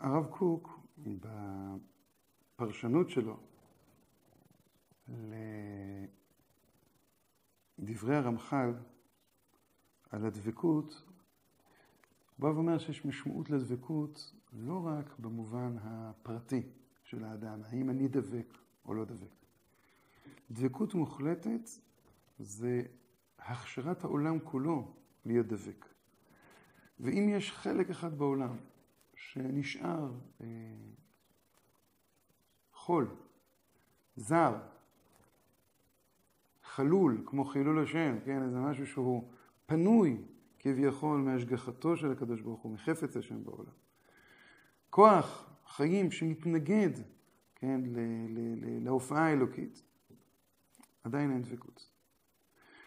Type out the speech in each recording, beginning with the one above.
הרב קוק, בפרשנות שלו לדברי הרמח"ל על הדבקות, בא ואומר שיש משמעות לדבקות לא רק במובן הפרטי של האדם, האם אני דבק או לא דבק. דבקות מוחלטת זה הכשרת העולם כולו להיות דבק. ואם יש חלק אחד בעולם שנשאר אה, חול, זר, חלול, כמו חילול השם, כן, זה משהו שהוא פנוי כביכול מהשגחתו של הקדוש ברוך הוא, מחפץ השם בעולם. כוח חיים שמתנגד, כן, להופעה האלוקית, עדיין אין דבקות.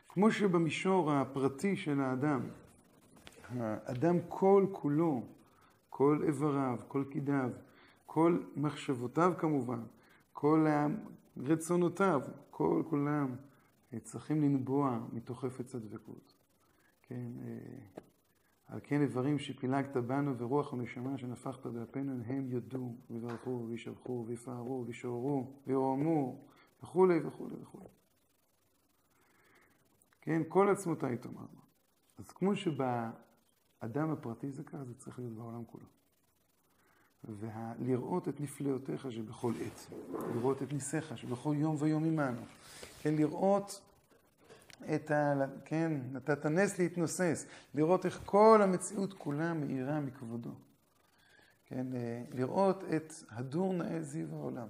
כמו שבמישור הפרטי של האדם, האדם כל כולו, כל איבריו, כל קידיו, כל מחשבותיו כמובן, כל רצונותיו, כל כולם צריכים לנבוע מתוך חפץ הדבקות. כן, אה, על כן איברים שפילגת בנו ורוח הנשמה שנפחת באפינו הם יודו ויברכו וישבחו ויפארו וישוררו וירועמו וכולי וכולי וכולי. כן, כל עצמותיי תאמרנו. אז כמו שבאדם הפרטי זה ככה, זה צריך להיות בעולם כולו. ולראות את נפלאותיך שבכל עת, לראות את ניסיך שבכל יום ויום עמנו, כן, לראות את ה... כן, נתת נס להתנוסס, לראות איך כל המציאות כולה מאירה מכבודו. כן, לראות את הדור נאה זיו העולם.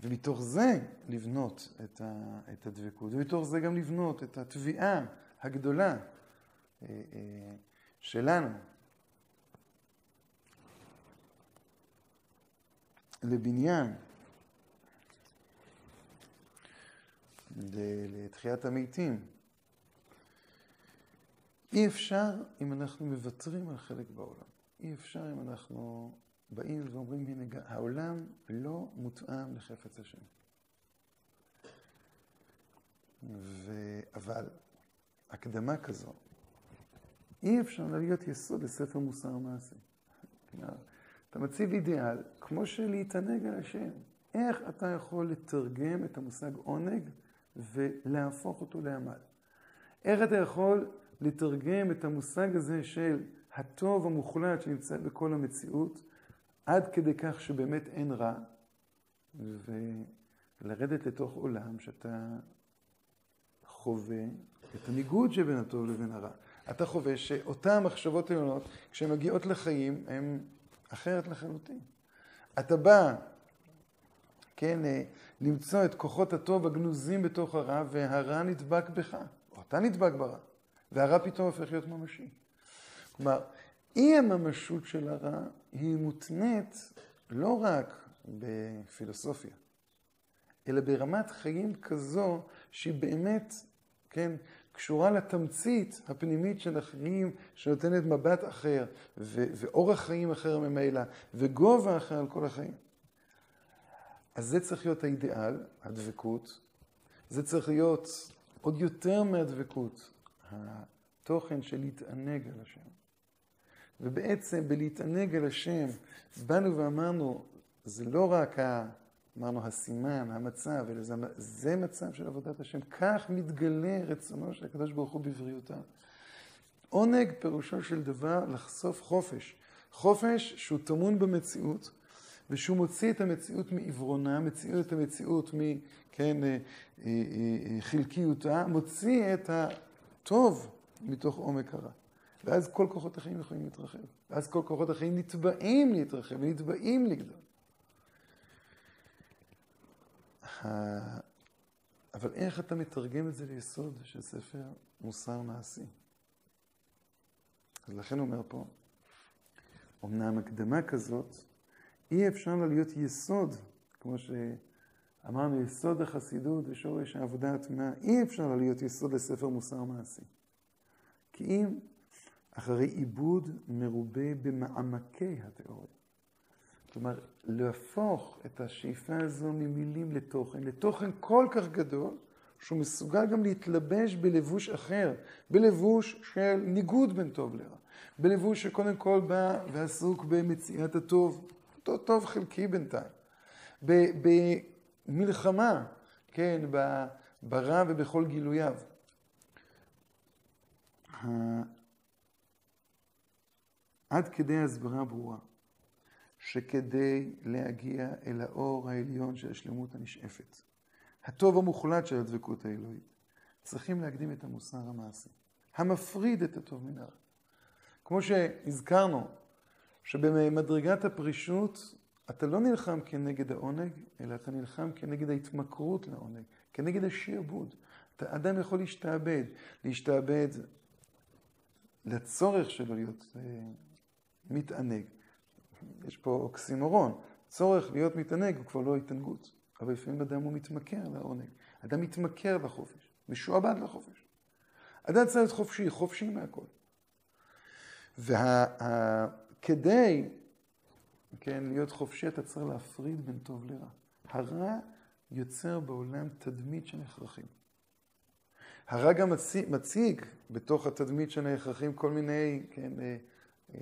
ומתוך זה לבנות את, ה, את הדבקות, ומתוך זה גם לבנות את התביעה הגדולה שלנו לבניין, לתחיית המתים. אי אפשר אם אנחנו מוותרים על חלק בעולם. אי אפשר אם אנחנו באים ואומרים, הנה, העולם לא מותאם לחפץ השם. ו... אבל הקדמה כזו, אי אפשר להיות יסוד לספר מוסר מעשי. אתה מציב אידיאל, כמו שלהתענג על השם. איך אתה יכול לתרגם את המושג עונג ולהפוך אותו לעמל? איך אתה יכול לתרגם את המושג הזה של הטוב המוחלט שנמצא בכל המציאות, עד כדי כך שבאמת אין רע, ולרדת לתוך עולם שאתה חווה את הניגוד שבין הטוב לבין הרע. אתה חווה שאותן מחשבות עליונות, כשהן מגיעות לחיים, הן אחרת לחלוטין. אתה בא, כן, אה, למצוא את כוחות הטוב הגנוזים בתוך הרע, והרע נדבק בך, או אתה נדבק ברע, והרע פתאום הופך להיות ממשי. כלומר, אי הממשות של הרע היא מותנית לא רק בפילוסופיה, אלא ברמת חיים כזו שהיא באמת, כן, קשורה לתמצית הפנימית של החיים, שנותנת מבט אחר, ו- ואורח חיים אחר ממילא, וגובה אחר על כל החיים. אז זה צריך להיות האידיאל, הדבקות. זה צריך להיות עוד יותר מהדבקות, התוכן של להתענג על השם. ובעצם בלהתענג על השם, באנו ואמרנו, זה לא רק ה... אמרנו הסימן, המצב, זה, מצב של עבודת השם. כך מתגלה רצונו של הקדוש ברוך הוא בבריאותה. עונג פירושו של דבר לחשוף חופש. חופש שהוא טמון במציאות, ושהוא מוציא את המציאות מעיוורונה, מוציא את המציאות מכן, חלקיותה, אה, מוציא את הטוב מתוך עומק הרע. ואז כל כוחות החיים יכולים להתרחב. ואז כל כוחות החיים נתבעים להתרחב ונתבעים לגדול. אבל איך אתה מתרגם את זה ליסוד של ספר מוסר מעשי? אז לכן אומר פה, אמנם הקדמה כזאת, אי אפשר לה להיות יסוד, כמו שאמרנו, יסוד החסידות ושורש העבודה הטמאה, אי אפשר לה להיות יסוד לספר מוסר מעשי. כי אם אחרי עיבוד מרובה במעמקי התיאוריה. כלומר, להפוך את השאיפה הזו ממילים לתוכן, לתוכן כל כך גדול, שהוא מסוגל גם להתלבש בלבוש אחר, בלבוש של ניגוד בין טוב לרע, בלבוש שקודם כל בא ועסוק במציאת הטוב, אותו טוב חלקי בינתיים. במלחמה, כן, ברע ובכל גילוייו. עד כדי הסברה ברורה, שכדי להגיע אל האור העליון של השלמות הנשאפת, הטוב המוחלט של הדבקות האלוהית, צריכים להקדים את המוסר המעשי, המפריד את הטוב מן הרע. כמו שהזכרנו, שבמדרגת הפרישות אתה לא נלחם כנגד העונג, אלא אתה נלחם כנגד ההתמכרות לעונג, כנגד השיעבוד. אתה אדם יכול להשתעבד, להשתעבד לצורך שלו להיות אה, מתענג. יש פה אוקסימורון, צורך להיות מתענג הוא כבר לא התענגות, אבל לפעמים אדם הוא מתמכר לעונג, אדם מתמכר לחופש, משועבד לחופש. אדם צריך להיות חופשי, חופשי מהכל. וכדי כן, להיות חופשי אתה צריך להפריד בין טוב לרע. הרע יוצר בעולם תדמית של הכרחים. הרע גם מציג, בתוך התדמית של ההכרחים כל מיני כן, אה, אה,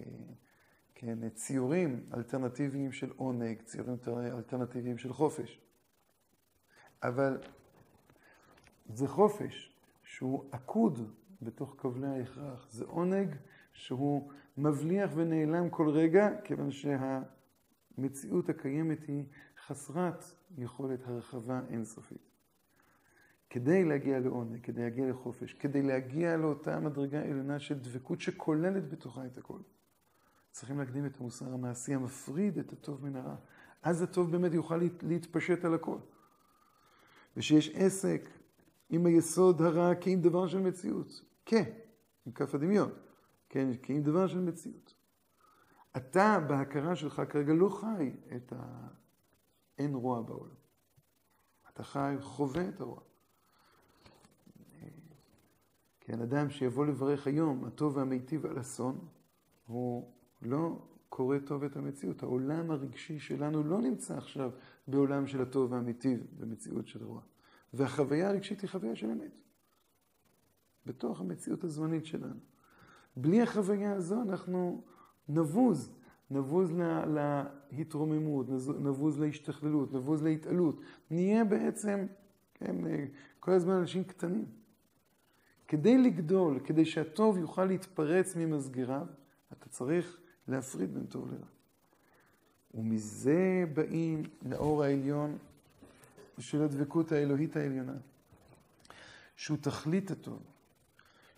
כן, ציורים אלטרנטיביים של עונג, ציורים אלטרנטיביים של חופש. אבל זה חופש שהוא עקוד בתוך כבלי ההכרח. זה עונג שהוא מבליח ונעלם כל רגע, כיוון שהמציאות הקיימת היא חסרת יכולת הרחבה אינסופית. כדי להגיע לעונג, כדי להגיע לחופש, כדי להגיע לאותה מדרגה עליונה של דבקות שכוללת בתוכה את הכל. צריכים להקדים את המוסר המעשי המפריד את הטוב מן הרע. אז הטוב באמת יוכל להתפשט על הכל. ושיש עסק עם היסוד הרע כעם דבר של מציאות. כ, עם כף הדמיון. כן, כעם דבר של מציאות. אתה בהכרה שלך כרגע לא חי את האין רוע בעולם. אתה חי, חווה את הרוע. כן, אדם שיבוא לברך היום, הטוב והמיטיב על אסון, הוא לא קורא טוב את המציאות. העולם הרגשי שלנו לא נמצא עכשיו בעולם של הטוב והמיטיב, במציאות של רוע. והחוויה הרגשית היא חוויה של אמת. בתוך המציאות הזמנית שלנו. בלי החוויה הזו אנחנו נבוז, נבוז לה, להתרוממות, נבוז להשתכללות, נבוז להתעלות. נהיה בעצם, כן, כל הזמן אנשים קטנים. כדי לגדול, כדי שהטוב יוכל להתפרץ ממסגריו, אתה צריך להפריד בין טוב לרע. ומזה באים לאור העליון של הדבקות האלוהית העליונה, שהוא תכלית הטוב,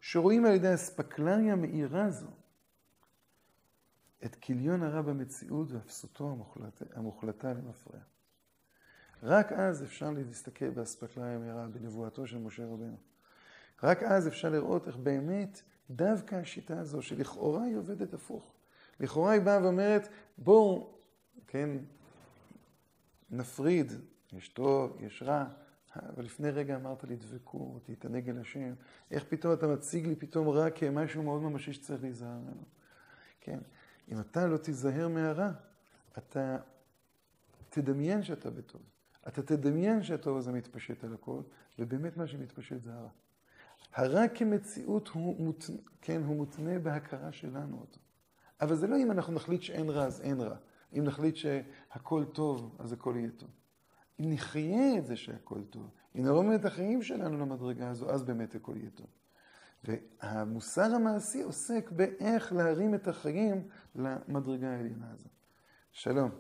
שרואים על ידי האספקלריה המאירה הזו את כיליון הרע במציאות ואפסותו המוחלט, המוחלטה למפרע. רק אז אפשר להסתכל באספקלריה המאירה, בנבואתו של משה רבנו. רק אז אפשר לראות איך באמת דווקא השיטה הזו, שלכאורה היא עובדת הפוך. לכאורה היא באה ואומרת, בואו, כן, נפריד, יש טוב, יש רע, אבל לפני רגע אמרת לי דבקות, תתענג אל השם. איך פתאום אתה מציג לי פתאום רע כמשהו מאוד ממשי שצריך להיזהר ממנו? כן, אם אתה לא תיזהר מהרע, אתה תדמיין שאתה בטוב. אתה תדמיין שהטוב הזה מתפשט על הכל, ובאמת מה שמתפשט זה הרע. הרע כמציאות הוא מותנה, כן, הוא מותנה בהכרה שלנו אותו. אבל זה לא אם אנחנו נחליט שאין רע, אז אין רע. אם נחליט שהכל טוב, אז הכל יהיה טוב. אם נחיה את זה שהכל טוב, אם נרום את החיים שלנו למדרגה הזו, אז באמת הכל יהיה טוב. והמוסר המעשי עוסק באיך להרים את החיים למדרגה העליונה הזו. שלום.